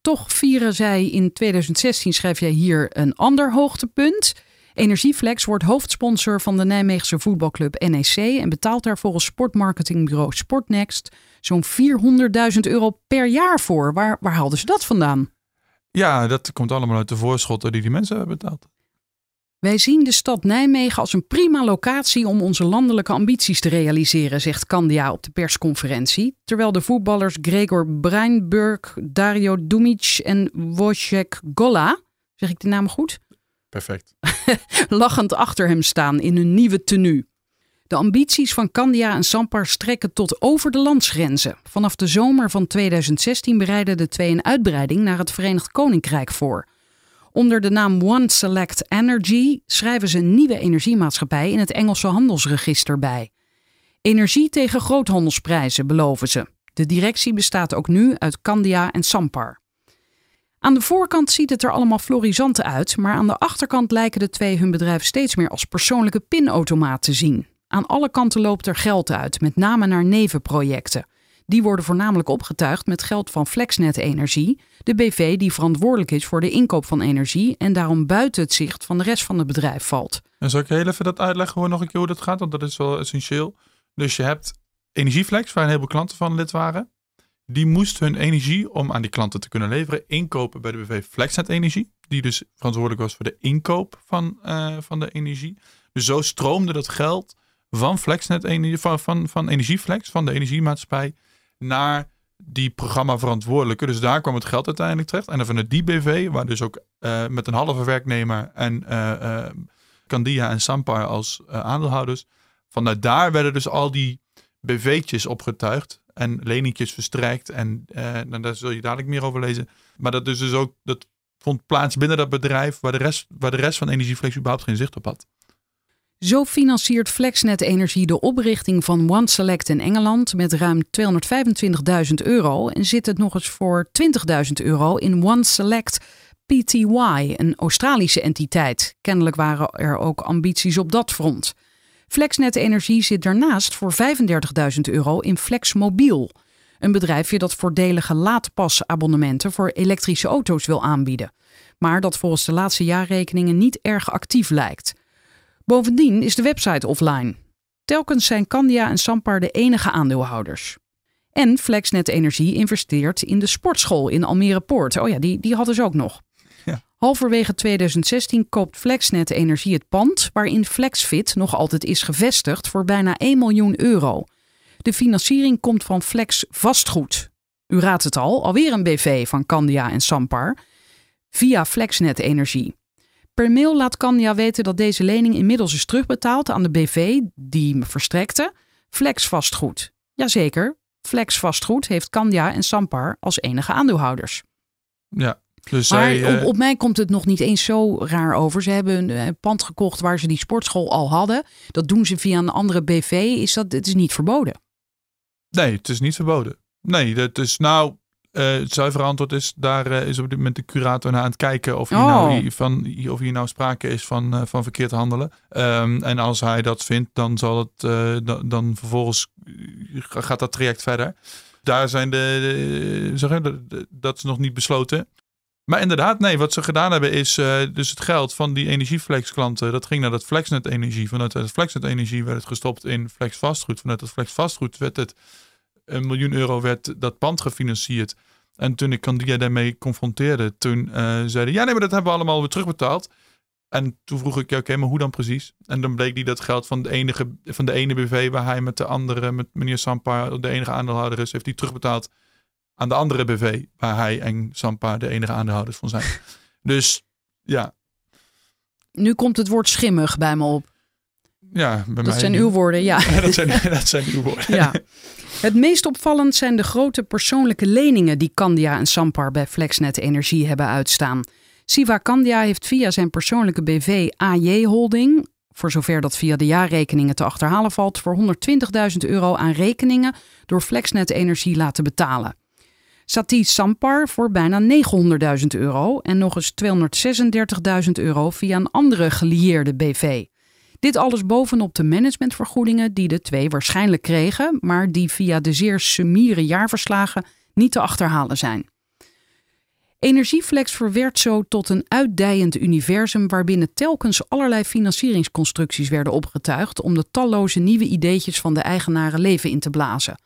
Toch vieren zij in 2016, schrijf jij hier, een ander hoogtepunt. Energieflex wordt hoofdsponsor van de Nijmeegse voetbalclub NEC en betaalt daar volgens sportmarketingbureau Sportnext zo'n 400.000 euro per jaar voor. Waar, waar haalden ze dat vandaan? Ja, dat komt allemaal uit de voorschotten die die mensen hebben betaald. Wij zien de stad Nijmegen als een prima locatie om onze landelijke ambities te realiseren, zegt Candia op de persconferentie. Terwijl de voetballers Gregor Breinburg, Dario Dumic en Wojciech Gola, zeg ik de naam goed? Perfect. *laughs* lachend achter hem staan in hun nieuwe tenue. De ambities van Candia en Sampar strekken tot over de landsgrenzen. Vanaf de zomer van 2016 bereiden de twee een uitbreiding naar het Verenigd Koninkrijk voor. Onder de naam One Select Energy schrijven ze een nieuwe energiemaatschappij in het Engelse handelsregister bij. Energie tegen groothandelsprijzen beloven ze. De directie bestaat ook nu uit Candia en Sampar. Aan de voorkant ziet het er allemaal florisant uit, maar aan de achterkant lijken de twee hun bedrijf steeds meer als persoonlijke pinautomaat te zien. Aan alle kanten loopt er geld uit, met name naar nevenprojecten. Die worden voornamelijk opgetuigd met geld van Flexnet Energie, de BV die verantwoordelijk is voor de inkoop van energie en daarom buiten het zicht van de rest van het bedrijf valt. En zal ik heel even dat uitleggen gewoon nog een keer hoe dat gaat, want dat is wel essentieel. Dus je hebt Energieflex, waar een heleboel klanten van lid waren. Die moest hun energie, om aan die klanten te kunnen leveren, inkopen bij de BV Flexnet Energie. Die dus verantwoordelijk was voor de inkoop van, uh, van de energie. Dus zo stroomde dat geld van Flexnet Energie, van, van, van Energieflex, van de energiemaatschappij, naar die programmaverantwoordelijke. Dus daar kwam het geld uiteindelijk terecht. En dan vanuit die BV, waar dus ook uh, met een halve werknemer en uh, Candia en Sampar als aandeelhouders. Vanuit daar werden dus al die BV'tjes opgetuigd en leningjes verstrijkt. En nou, daar zul je dadelijk meer over lezen. Maar dat dus, dus ook, dat vond plaats binnen dat bedrijf waar de rest, waar de rest van Energieflex überhaupt geen zicht op had. Zo financiert Flexnet Energie de oprichting van OneSelect in Engeland met ruim 225.000 euro en zit het nog eens voor 20.000 euro in OneSelect PTY, een Australische entiteit. Kennelijk waren er ook ambities op dat front. Flexnet Energie zit daarnaast voor 35.000 euro in Flexmobiel, een bedrijfje dat voordelige laadpasabonnementen voor elektrische auto's wil aanbieden, maar dat volgens de laatste jaarrekeningen niet erg actief lijkt. Bovendien is de website offline. Telkens zijn Candia en Sampar de enige aandeelhouders. En Flexnet Energie investeert in de sportschool in Almere Poort. Oh ja, die, die hadden ze ook nog. Halverwege 2016 koopt Flexnet Energie het pand waarin FlexFit nog altijd is gevestigd voor bijna 1 miljoen euro. De financiering komt van Flex Vastgoed. U raadt het al, alweer een BV van Candia en Sampar. Via Flexnet Energie. Per mail laat Candia weten dat deze lening inmiddels is terugbetaald aan de BV die me verstrekte. Flex Vastgoed. Jazeker, Flex Vastgoed heeft Candia en Sampar als enige aandeelhouders. Ja, dus maar zij, op, op, mij komt het nog niet eens zo raar over. Ze hebben een, pand gekocht waar ze die sportschool al hadden. Dat doen ze via een andere BV. Is dat, het is niet verboden? Nee, het is niet verboden. Nee, dat is nou, uh, het zuivere antwoord is, daar uh, is op dit moment de curator naar aan het kijken of hier, Oh. nou, van, of hier nou sprake is van, uh, van verkeerd handelen. Um, en als hij dat vindt, dan zal het, dan, dan vervolgens gaat dat traject verder. Daar zijn de, de, de, dat is nog niet besloten. Maar inderdaad, nee, wat ze gedaan hebben is dus het geld van die energieflex klanten, dat ging naar dat Flexnet energie. Vanuit het Flexnet energie werd het gestopt in Flex vastgoed. Vanuit het Flex vastgoed werd het een miljoen euro werd dat pand gefinancierd. En toen ik Candia daarmee confronteerde, toen uh, zeiden ja nee, maar dat hebben we allemaal weer terugbetaald. En toen vroeg ik, oké, maar hoe dan precies? En dan bleek die dat geld van de, enige, van de ene BV waar hij met de andere, met meneer Sampa, de enige aandeelhouder is, heeft hij terugbetaald aan de andere BV waar hij en Sampa de enige aandeelhouders van zijn. *laughs* dus ja. Nu komt het woord schimmig bij me op. Ja, bij dat mij zijn uw woorden, ja. *laughs* dat, zijn, *laughs* dat zijn uw woorden. Ja. Het meest opvallend zijn de grote persoonlijke leningen die Candia en Sampar bij Flexnet Energie hebben uitstaan. Siva Candia heeft via zijn persoonlijke BV AJ Holding, voor zover dat via de jaarrekeningen te achterhalen valt, voor 120.000 euro aan rekeningen door Flexnet Energie laten betalen. Satish Sampar voor bijna 900.000 euro en nog eens 236.000 euro via een andere gelieerde BV. Dit alles bovenop de managementvergoedingen die de twee waarschijnlijk kregen, maar die via de zeer summiere jaarverslagen niet te achterhalen zijn. Energieflex verwerd zo tot een uitdijend universum waarbinnen telkens allerlei financieringsconstructies werden opgetuigd om de talloze nieuwe ideetjes van de eigenaren leven in te blazen.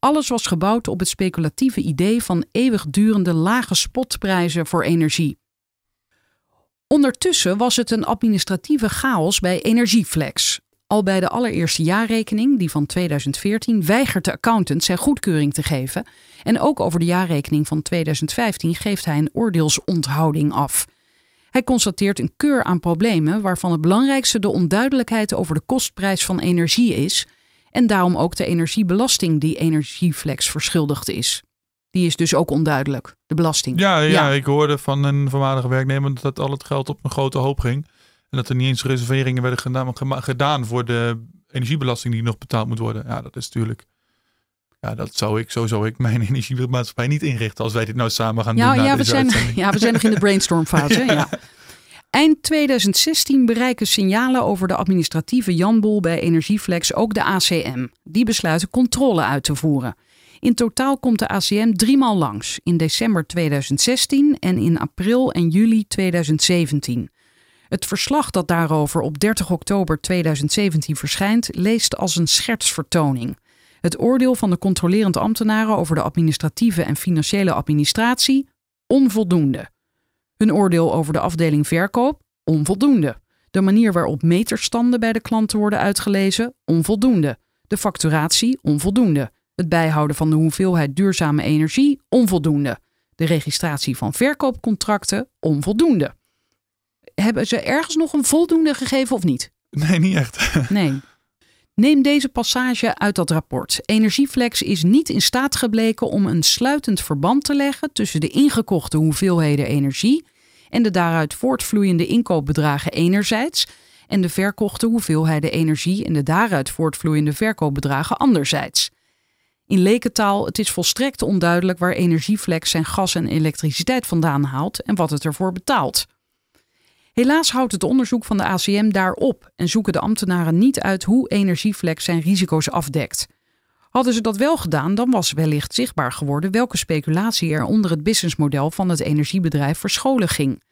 Alles was gebouwd op het speculatieve idee van eeuwigdurende lage spotprijzen voor energie. Ondertussen was het een administratieve chaos bij Energieflex. Al bij de allereerste jaarrekening, die van 2014, weigert de accountant zijn goedkeuring te geven. En ook over de jaarrekening van 2015 geeft hij een oordeelsonthouding af. Hij constateert een keur aan problemen, waarvan het belangrijkste de onduidelijkheid over de kostprijs van energie is. En daarom ook de energiebelasting die Energieflex verschuldigd is. Die is dus ook onduidelijk, de belasting. Ja, ja, ik hoorde van een voormalige werknemer dat al het geld op een grote hoop ging. En dat er niet eens reserveringen werden gedaan, gedaan voor de energiebelasting die nog betaald moet worden. Ja, dat is natuurlijk. Ja, dat zou ik, zo zou ik mijn *laughs* energiemaatschappij niet inrichten als wij dit nou samen gaan ja, doen. Ja, we zijn, ja, we zijn nog in de *laughs* brainstormfase. ja. Eind 2016 bereiken signalen over de administratieve janboel bij Energieflex ook de ACM. Die besluiten controle uit te voeren. In totaal komt de ACM driemaal langs, in december 2016 en in april en juli 2017. Het verslag dat daarover op 30 oktober 2017 verschijnt, leest als een schertsvertoning. Het oordeel van de controlerend ambtenaren over de administratieve en financiële administratie onvoldoende. Hun oordeel over de afdeling verkoop onvoldoende. De manier waarop meterstanden bij de klanten worden uitgelezen onvoldoende. De facturatie onvoldoende. Het bijhouden van de hoeveelheid duurzame energie onvoldoende. De registratie van verkoopcontracten onvoldoende hebben ze ergens nog een voldoende gegeven of niet? Nee, niet echt. Nee. Neem deze passage uit dat rapport. Energieflex is niet in staat gebleken om een sluitend verband te leggen tussen de ingekochte hoeveelheden energie en de daaruit voortvloeiende inkoopbedragen enerzijds en de verkochte hoeveelheden energie en de daaruit voortvloeiende verkoopbedragen anderzijds. In lekentaal, het is volstrekt onduidelijk waar Energieflex zijn gas en elektriciteit vandaan haalt en wat het ervoor betaalt. Helaas houdt het onderzoek van de ACM daarop en zoeken de ambtenaren niet uit hoe Energieflex zijn risico's afdekt. Hadden ze dat wel gedaan, dan was wellicht zichtbaar geworden welke speculatie er onder het businessmodel van het energiebedrijf verscholen ging.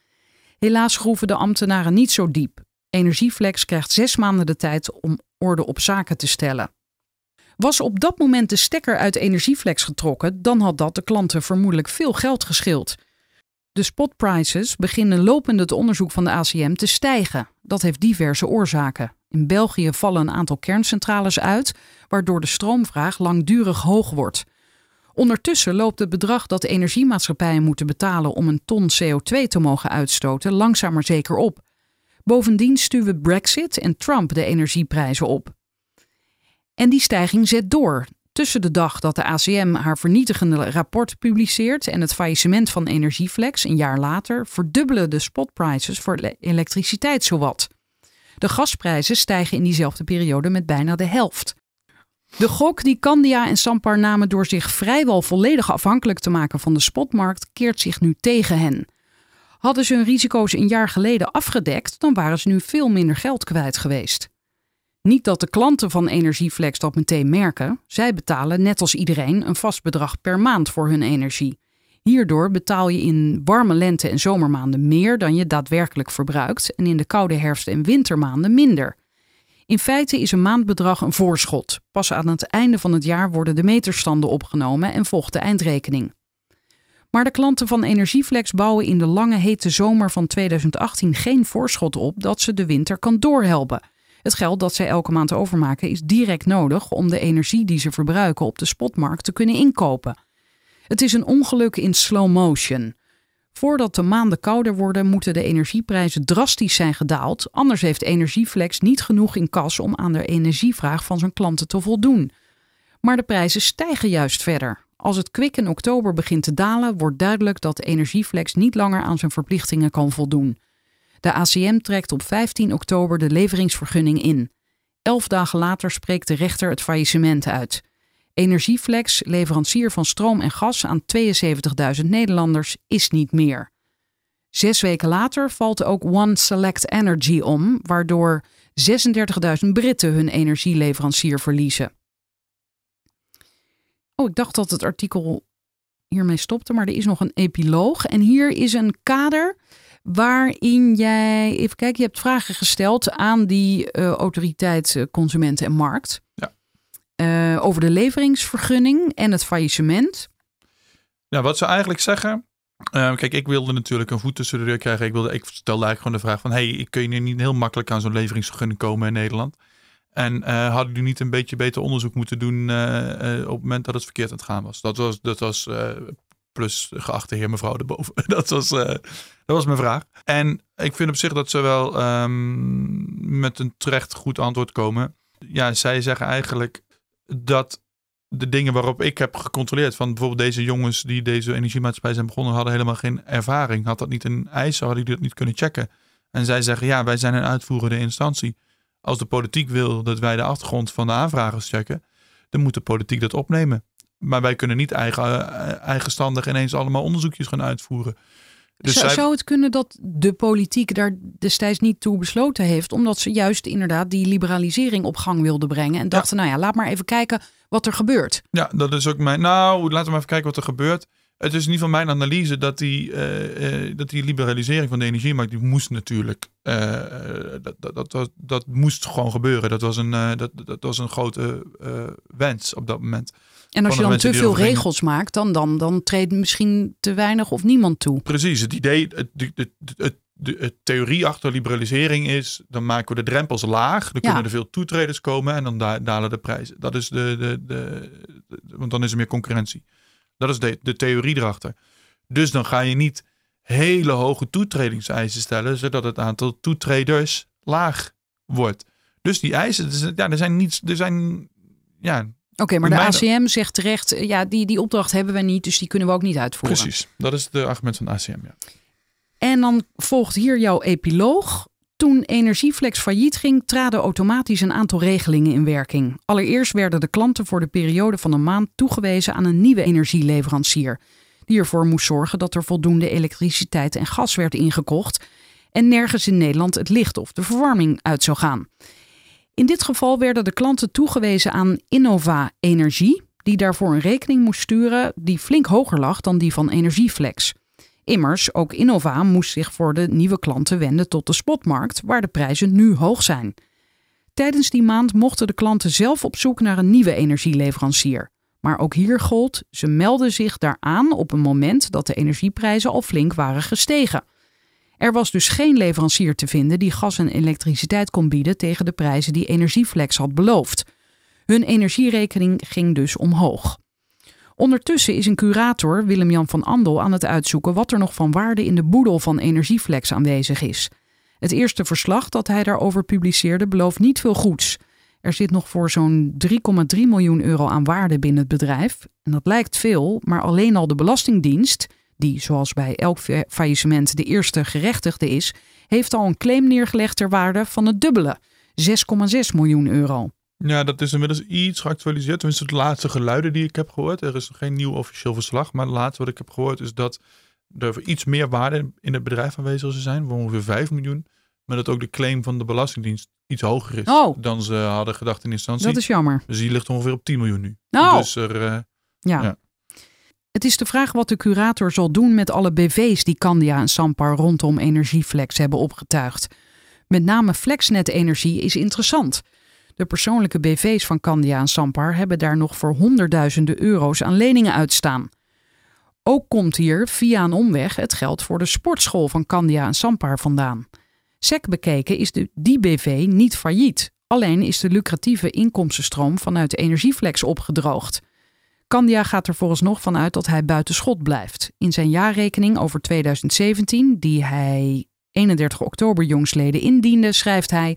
Helaas groeven de ambtenaren niet zo diep. Energieflex krijgt zes maanden de tijd om orde op zaken te stellen. Was op dat moment de stekker uit Energieflex getrokken, dan had dat de klanten vermoedelijk veel geld geschild. De spotprices beginnen lopend het onderzoek van de ACM te stijgen. Dat heeft diverse oorzaken. In België vallen een aantal kerncentrales uit, waardoor de stroomvraag langdurig hoog wordt. Ondertussen loopt het bedrag dat energiemaatschappijen moeten betalen om een ton CO2 te mogen uitstoten langzaam maar zeker op. Bovendien stuwen Brexit en Trump de energieprijzen op. En die stijging zet door. Tussen de dag dat de ACM haar vernietigende rapport publiceert en het faillissement van Energieflex een jaar later verdubbelen de spotprices voor elektriciteit zowat. De gasprijzen stijgen in diezelfde periode met bijna de helft. De gok die Candia en Sampar namen door zich vrijwel volledig afhankelijk te maken van de spotmarkt, keert zich nu tegen hen. Hadden ze hun risico's een jaar geleden afgedekt, dan waren ze nu veel minder geld kwijt geweest. Niet dat de klanten van Energieflex dat meteen merken. Zij betalen net als iedereen een vast bedrag per maand voor hun energie. Hierdoor betaal je in warme lente- en zomermaanden meer dan je daadwerkelijk verbruikt en in de koude herfst- en wintermaanden minder. In feite is een maandbedrag een voorschot. Pas aan het einde van het jaar worden de meterstanden opgenomen en volgt de eindrekening. Maar de klanten van Energieflex bouwen in de lange hete zomer van 2018 geen voorschot op dat ze de winter kan doorhelpen. Het geld dat zij elke maand overmaken is direct nodig om de energie die ze verbruiken op de spotmarkt te kunnen inkopen. Het is een ongeluk in slow motion. Voordat de maanden kouder worden, moeten de energieprijzen drastisch zijn gedaald. Anders heeft Energieflex niet genoeg in kas om aan de energievraag van zijn klanten te voldoen. Maar de prijzen stijgen juist verder. Als het kwik in oktober begint te dalen, wordt duidelijk dat Energieflex niet langer aan zijn verplichtingen kan voldoen. De ACM trekt op 15 oktober de leveringsvergunning in. Elf dagen later spreekt de rechter het faillissement uit. Energieflex, leverancier van stroom en gas aan 72.000 Nederlanders, is niet meer. Zes weken later valt ook One Select Energy om, waardoor 36.000 Britten hun energieleverancier verliezen. Oh, ik dacht dat het artikel hiermee stopte, maar er is nog een epiloog. En hier is een kader waarin jij, even kijken, je hebt vragen gesteld aan die uh, autoriteit uh, Consumenten en Markt. Ja. Uh, over de leveringsvergunning en het faillissement. Ja, wat ze eigenlijk zeggen. Uh, kijk, ik wilde natuurlijk een voet tussen de deur krijgen. Ik, wilde, ik stelde eigenlijk gewoon de vraag van... hey, kun je niet heel makkelijk aan zo'n leveringsvergunning komen in Nederland? En hadden jullie niet een beetje beter onderzoek moeten doen op het moment dat het verkeerd aan het gaan was? Dat was, dat was plus geachte heer mevrouw erboven. *laughs* dat, was, dat was mijn vraag. En ik vind op zich dat ze wel um, met een terecht goed antwoord komen. Ja, zij zeggen eigenlijk dat de dingen waarop ik heb gecontroleerd. Van bijvoorbeeld deze jongens die deze energiemaatschappij zijn begonnen, hadden helemaal geen ervaring. Had dat niet een eisen, hadden die dat niet kunnen checken. En zij zeggen, ja, wij zijn een uitvoerende instantie. Als de politiek wil dat wij de achtergrond van de aanvragers checken, dan moet de politiek dat opnemen. Maar wij kunnen niet eigen, eigenstandig ineens allemaal onderzoekjes gaan uitvoeren. Dus zou, zij... zou het kunnen dat de politiek daar destijds niet toe besloten heeft, omdat ze juist inderdaad die liberalisering op gang wilden brengen en dachten, nou ja, laat maar even kijken wat er gebeurt. Ja, dat is ook mijn. Nou, laten we maar even kijken wat er gebeurt. Het is in ieder geval mijn analyse dat die, uh, uh, dat die liberalisering van de energiemarkt, die moest natuurlijk, uh, dat, dat, dat, dat, dat moest gewoon gebeuren. Dat was een, dat, dat was een grote wens op dat moment. En als je dan te veel regels maakt, dan, dan, dan treedt misschien te weinig of niemand toe. Precies, het idee, het, het, het, de, theorie achter liberalisering is, dan maken we de drempels laag. Dan kunnen er veel toetreders komen en dan dalen de prijzen. Dat is de, de, de, want dan is er meer concurrentie. Dat is de, de theorie erachter. Dus dan ga je niet hele hoge toetredingseisen stellen, zodat het aantal toetreders laag wordt. Dus die eisen, ja, er zijn niet, er zijn, ja. Oké, maar de ACM zegt terecht, ja, die, die opdracht hebben we niet, dus die kunnen we ook niet uitvoeren. Precies, dat is de argument van de ACM, ja. En dan volgt hier jouw epiloog. Toen Energieflex failliet ging, traden automatisch een aantal regelingen in werking. Allereerst werden de klanten voor de periode van een maand toegewezen aan een nieuwe energieleverancier, die ervoor moest zorgen dat er voldoende elektriciteit en gas werd ingekocht en nergens in Nederland het licht of de verwarming uit zou gaan. In dit geval werden de klanten toegewezen aan Innova Energie, die daarvoor een rekening moest sturen die flink hoger lag dan die van Energieflex. Immers, ook Innova moest zich voor de nieuwe klanten wenden tot de spotmarkt, waar de prijzen nu hoog zijn. Tijdens die maand mochten de klanten zelf op zoek naar een nieuwe energieleverancier. Maar ook hier gold, ze melden zich daaraan op een moment dat de energieprijzen al flink waren gestegen. Er was dus geen leverancier te vinden die gas en elektriciteit kon bieden tegen de prijzen die Energieflex had beloofd. Hun energierekening ging dus omhoog. Ondertussen is een curator, Willem-Jan van Andel, aan het uitzoeken wat er nog van waarde in de boedel van Energieflex aanwezig is. Het eerste verslag dat hij daarover publiceerde belooft niet veel goeds. Er zit nog voor zo'n 3,3 miljoen euro aan waarde binnen het bedrijf. En dat lijkt veel, maar alleen al de Belastingdienst, die zoals bij elk faillissement de eerste gerechtigde is, heeft al een claim neergelegd ter waarde van het dubbele, 6,6 miljoen euro. Ja, dat is inmiddels iets geactualiseerd. Tenminste, de laatste geluiden die ik heb gehoord. Er is nog geen nieuw officieel verslag. Maar het laatste wat ik heb gehoord is dat er iets meer waarde in het bedrijf aanwezig zou zijn. Voor ongeveer 5 miljoen. Maar dat ook de claim van de Belastingdienst iets hoger is oh. dan ze hadden gedacht in instantie. Dat is jammer. Dus die ligt ongeveer op 10 miljoen nu. Oh. Dus er, uh, ja. ja. Het is de vraag wat de curator zal doen met alle BV's die Candia en Sampar rondom Energieflex hebben opgetuigd. Met name Flexnet Energie is interessant. De persoonlijke BV's van Candia en Sampar hebben daar nog voor honderdduizenden euro's aan leningen uitstaan. Ook komt hier via een omweg het geld voor de sportschool van Candia en Sampar vandaan. SEC bekeken is de, die BV niet failliet. Alleen is de lucratieve inkomstenstroom vanuit Energieflex opgedroogd. Candia gaat er vooralsnog vanuit dat hij buiten schot blijft. In zijn jaarrekening over 2017, die hij 31 oktober jongsleden indiende, schrijft hij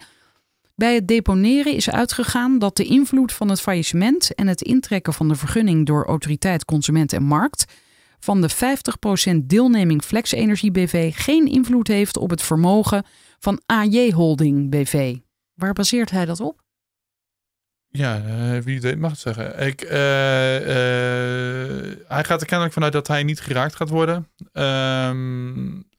bij het deponeren is uitgegaan dat de invloed van het faillissement en het intrekken van de vergunning door Autoriteit Consument en Markt van de 50% deelneming Flex Energie BV geen invloed heeft op het vermogen van AJ Holding BV. Waar baseert hij dat op? Ja, uh, wie weet mag het zeggen. Ik, uh, uh, hij gaat er kennelijk vanuit dat hij niet geraakt gaat worden. Um,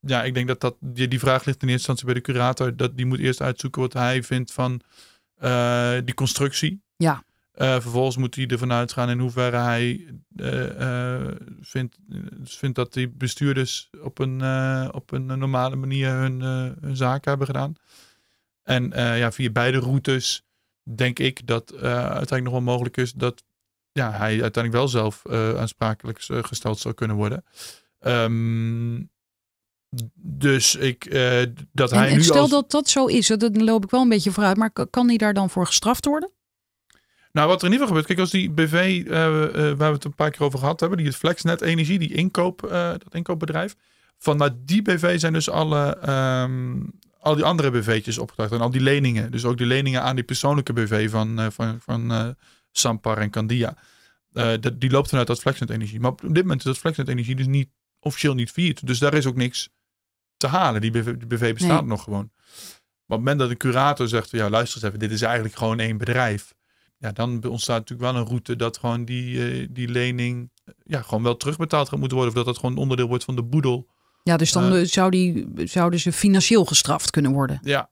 ja, ik denk dat, dat die, die vraag ligt in eerste instantie bij de curator. Dat die moet eerst uitzoeken wat hij vindt van uh, die constructie. Ja. Eh, vervolgens moet hij ervan uitgaan in hoeverre hij eh, eh, vindt, vindt dat die bestuurders op een, eh, op een normale manier hun, eh, hun zaken hebben gedaan. En eh, ja, via beide routes denk ik dat eh, uiteindelijk nog wel mogelijk is dat ja, hij uiteindelijk wel zelf eh, aansprakelijk gesteld zou kunnen worden. Ehm, dus ik, eh, dat En, hij en nu stel als... dat dat zo is, dan loop ik wel een beetje vooruit. Maar kan hij daar dan voor gestraft worden? Nou, wat er in ieder geval gebeurt, kijk, als die BV, eh, eh, waar we het een paar keer over gehad hebben, die het Flexnet Energie, die inkoop, dat inkoopbedrijf, van nou, die BV zijn dus alle, ehm, al die andere BV'tjes opgedracht en al die leningen. Dus ook die leningen aan die persoonlijke BV van, eh, van, van eh, Sampar en Candia. Eh, dat, die loopt vanuit dat Flexnet Energie. Maar op dit moment is dat Flexnet Energie dus niet, officieel niet failliet. Dus daar is ook niks te halen. Die BV, die BV bestaat Nee. nog gewoon. Maar op het moment dat een curator zegt, van, ja, luister eens even, dit is eigenlijk gewoon één bedrijf. Ja, dan ontstaat natuurlijk wel een route dat gewoon die, die lening ja, gewoon wel terugbetaald gaat moeten worden. Of dat dat gewoon onderdeel wordt van de boedel. Ja, dus dan Eh. eh, zou die, zouden ze financieel gestraft kunnen worden. Ja,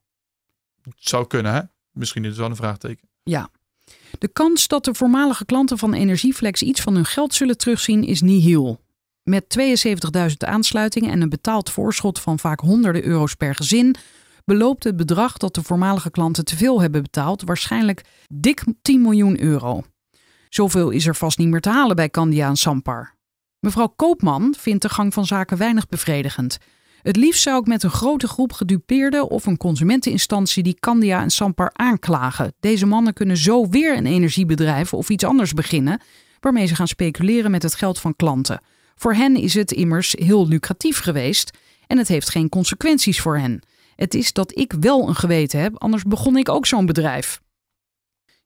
het zou kunnen hè. Misschien is het wel een vraagteken. De kans dat de voormalige klanten van Energieflex iets van hun geld zullen terugzien is nihil. Met 72.000 aansluitingen en een betaald voorschot van vaak honderden euro's per gezin, beloopt het bedrag dat de voormalige klanten te veel hebben betaald waarschijnlijk dik 10 miljoen euro. Zoveel is er vast niet meer te halen bij Candia en Sampar. Mevrouw Koopman vindt de gang van zaken weinig bevredigend. Het liefst zou ik met een grote groep gedupeerden of een consumenteninstantie die Candia en Sampar aanklagen. Deze mannen kunnen zo weer een energiebedrijf of iets anders beginnen, waarmee ze gaan speculeren met het geld van klanten. Voor hen is het immers heel lucratief geweest en het heeft geen consequenties voor hen. Het is dat ik wel een geweten heb, anders begon ik ook zo'n bedrijf.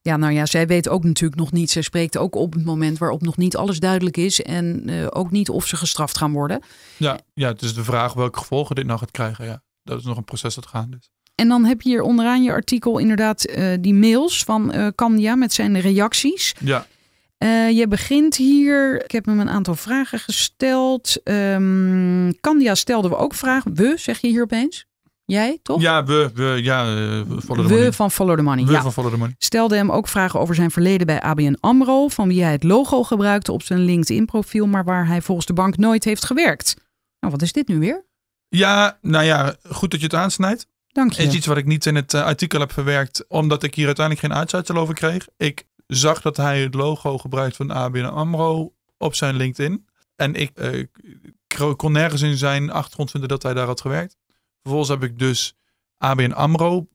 Ja, nou ja, zij weet ook natuurlijk nog niet. Zij spreekt ook op het moment waarop nog niet alles duidelijk is en eh, ook niet of ze gestraft gaan worden. Ja, ja, het is de vraag welke gevolgen dit nou gaat krijgen. Ja, dat is nog een proces dat gaande is. En dan heb je hier onderaan je artikel inderdaad eh, die mails van eh Candia met zijn reacties. Ja, je begint hier, ik heb hem een aantal vragen gesteld. Ehm Candia stelde we ook vragen. We, zeg je hier opeens? Jij, toch? ja we, we, ja, eh, follow the we money. van Follow the Money. We ja. van Follow the Money. Stelde hem ook vragen over zijn verleden bij ABN AMRO, van wie hij het logo gebruikte op zijn LinkedIn-profiel, maar waar hij volgens de bank nooit heeft gewerkt. Nou, wat is dit nu weer? Ja, nou ja, goed dat je het aansnijdt. Dank je. is iets wat ik niet in het eh, artikel heb verwerkt, omdat ik hier uiteindelijk geen uitsluitsel over kreeg. Ik zag dat hij het logo gebruikt van ABN AMRO op zijn LinkedIn. En ik eh, k- kon nergens in zijn achtergrond vinden dat hij daar had gewerkt. Vervolgens heb ik dus ABN AMRO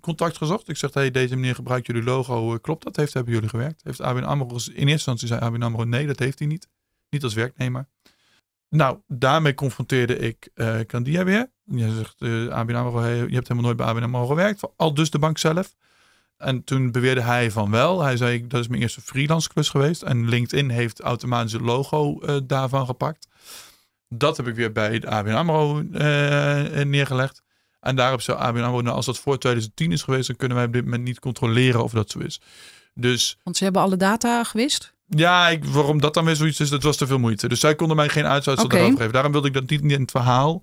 contact gezocht. Ik zeg, hey, deze meneer gebruikt jullie logo. Eh, Klopt dat? Heeft, hebben jullie gewerkt? Heeft ABN AMRO... In eerste instantie zei ABN AMRO, nee, dat heeft hij niet. Niet als werknemer. Nou, daarmee confronteerde ik eh Candia weer. Je zegt, eh ABN AMRO, hey, je hebt helemaal nooit bij ABN AMRO gewerkt. Al dus de bank zelf. En toen beweerde hij van wel. Hij zei, dat is mijn eerste freelance klus geweest. En LinkedIn heeft automatisch het logo daarvan gepakt. Dat heb ik weer bij de ABN AMRO eh, neergelegd. En daarop zei ABN AMRO, nou, als dat voor 2010 is geweest... dan kunnen wij op dit moment niet controleren of dat zo is. Dus Want ze hebben alle data gewist. ja, ik, waarom dat dan weer zoiets is, dat was te veel moeite. Dus zij konden mij geen uitsluitsel daarover geven. Daarom wilde ik dat niet in het verhaal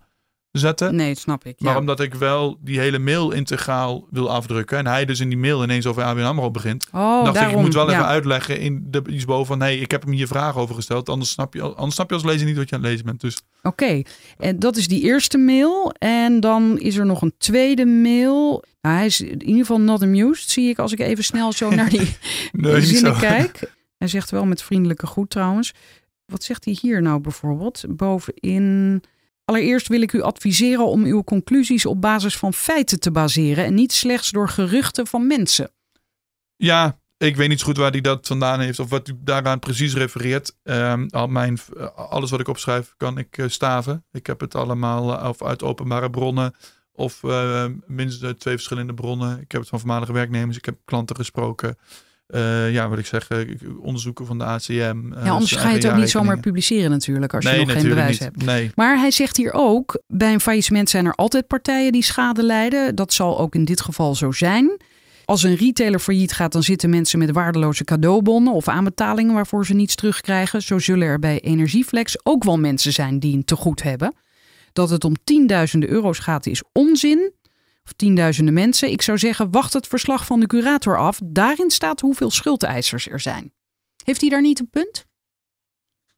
zetten. Nee, snap ik. Maar omdat ik wel die hele mail integraal wil afdrukken. En hij dus in die mail ineens over ABN AMRO begint. Oh, dacht daarom. ik, ik moet wel ja. even uitleggen in de, iets boven van... hey, ik heb hem hier vragen over gesteld. Anders snap, je, anders snap je als lezer niet wat je aan het lezen bent. Dus Oké, en dat is die eerste mail. En dan is er nog een tweede mail. Nou, hij is in ieder geval not amused, zie ik als ik even snel zo naar die *laughs* nee, zinnen kijk. Hij zegt wel met vriendelijke groet trouwens. Wat zegt hij hier nou bijvoorbeeld? Bovenin. Allereerst wil ik u adviseren om uw conclusies op basis van feiten te baseren en niet slechts door geruchten van mensen. Ja, ik weet niet zo goed waar hij dat vandaan heeft of wat hij daaraan precies refereert. Ehm, al mijn, eh, alles wat ik opschrijf kan ik eh, staven. Ik heb het allemaal eh, of uit openbare bronnen of minstens twee verschillende bronnen. Ik heb het van voormalige werknemers, ik heb klanten gesproken. Eh, ja, wat ik zeg, eh, onderzoeken van de ACM. eh, Ja, anders zijn ga je het ook niet zomaar publiceren natuurlijk als je nog geen bewijs niet. hebt. Nee, Maar hij zegt hier ook, bij een faillissement zijn er altijd partijen die schade lijden. Dat zal ook in dit geval zo zijn. Als een retailer failliet gaat, dan zitten mensen met waardeloze cadeaubonnen of aanbetalingen waarvoor ze niets terugkrijgen. Zo zullen er bij Energieflex ook wel mensen zijn die een tegoed hebben. Dat het om tienduizenden euro's gaat is onzin. Of tienduizenden mensen. Ik zou zeggen, wacht het verslag van de curator af. Daarin staat hoeveel schuldeisers er zijn. Heeft hij daar niet een punt?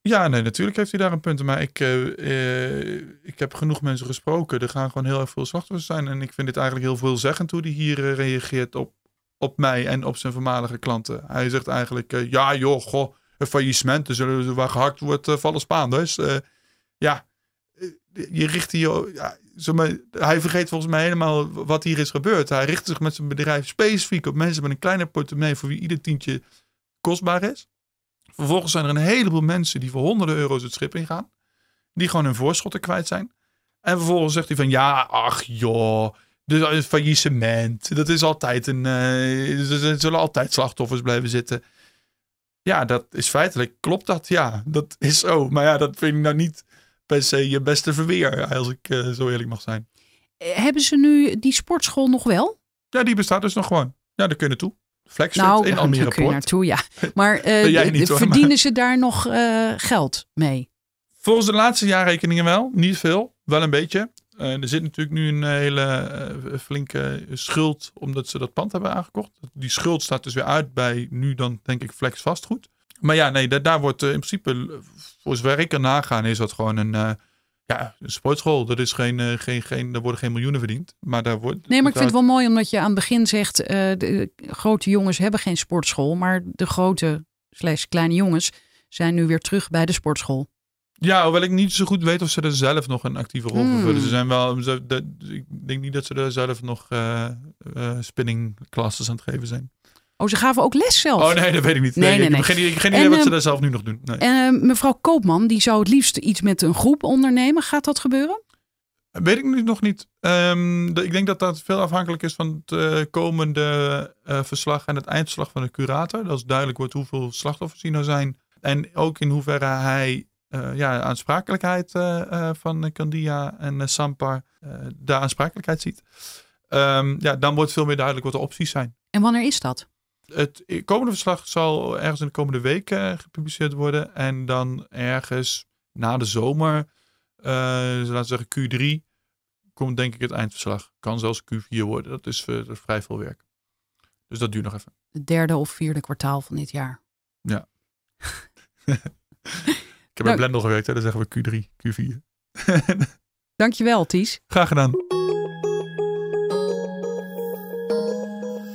Ja, nee, natuurlijk heeft hij daar een punt. Maar ik, eh, eh, ik heb genoeg mensen gesproken. Er gaan gewoon heel erg veel slachtoffers zijn. En ik vind dit eigenlijk heel veelzeggend hoe hij hier eh, reageert op, op mij en op zijn voormalige klanten. Hij zegt eigenlijk, ja joh, goh, een faillissement, zullen waar gehakt wordt, vallen Spaanders. Ja, je richt hier, ja, hij vergeet volgens mij helemaal wat hier is gebeurd. Hij richt zich met zijn bedrijf specifiek op mensen met een kleine portemonnee voor wie ieder tientje kostbaar is. Vervolgens zijn er een heleboel mensen die voor honderden euro's het schip ingaan. Die gewoon hun voorschotten kwijt zijn. En vervolgens zegt hij van ja, ach joh. Een faillissement. Dat is altijd een. eh, er zullen altijd slachtoffers blijven zitten. Ja, dat is feitelijk. Klopt dat? Ja, dat is zo. Maar ja, dat vind ik nou niet per se je beste verweer. Als ik eh, zo eerlijk mag zijn. Eh, Hebben ze nu die sportschool nog wel? Ja, die bestaat dus nog gewoon. Ja, daar kun je naartoe. Flexfit nou, in daar Almere kun je naartoe, ja. *laughs* Maar eh, de- niet, hoor, verdienen ze daar nog eh, geld mee? Volgens de laatste jaarrekeningen wel. Niet veel. Wel een beetje. Eh, er zit natuurlijk nu een hele eh, flinke schuld. Omdat ze dat pand hebben aangekocht. Die schuld staat dus weer uit bij nu dan denk ik Flex vastgoed. Maar ja, nee, daar, daar wordt eh, in principe, eh, voor zover ik kan nagaan, is dat gewoon een, eh, ja, een sportschool. Dat is geen, geen, geen, daar worden geen miljoenen verdiend. Maar daar wordt. Nee, maar ik vind het wel mooi omdat je aan het begin zegt... de grote jongens hebben geen sportschool. Maar de grote slash kleine jongens zijn nu weer terug bij de sportschool. Ja, hoewel ik niet zo goed weet of ze er zelf nog een actieve rol Hmm. vervullen. Ze zijn wel, ze, de- ik denk niet dat ze er zelf nog eh eh, spinning classes aan het geven zijn. Oh, ze gaven ook les zelf. Oh nee, dat weet ik niet. Nee, Nee, nee, ik heb geen, idee- geen En, idee wat ze ehm, daar zelf nu nog doen. Nee. En eh, mevrouw Koopman, die zou het liefst iets met een groep ondernemen. Gaat dat gebeuren? Weet ik nu nog niet. Ehm, de- ik denk dat dat veel afhankelijk is van het eh, komende eh, verslag en het eindverslag van de curator. Dat is duidelijk wordt hoeveel slachtoffers hier nou zijn. En ook in hoeverre hij eh, ja, aansprakelijkheid eh, eh, van Candia en eh, Sampar eh, de aansprakelijkheid ziet. Ehm, ja, dan wordt veel meer duidelijk wat de opties zijn. En wanneer is dat? Het komende verslag zal ergens in de komende week eh, gepubliceerd worden. En dan ergens na de zomer, eh, laten we zeggen Q3, komt denk ik het eindverslag. Kan zelfs Q4 worden. Dat is, eh, dat is vrij veel werk. Dus dat duurt nog even. Het derde of vierde kwartaal van dit jaar. *laughs* Ik heb Nou- bij Blendel gewerkt, hè, dan zeggen we Q3, Q4. Dankjewel, Ties. Graag gedaan.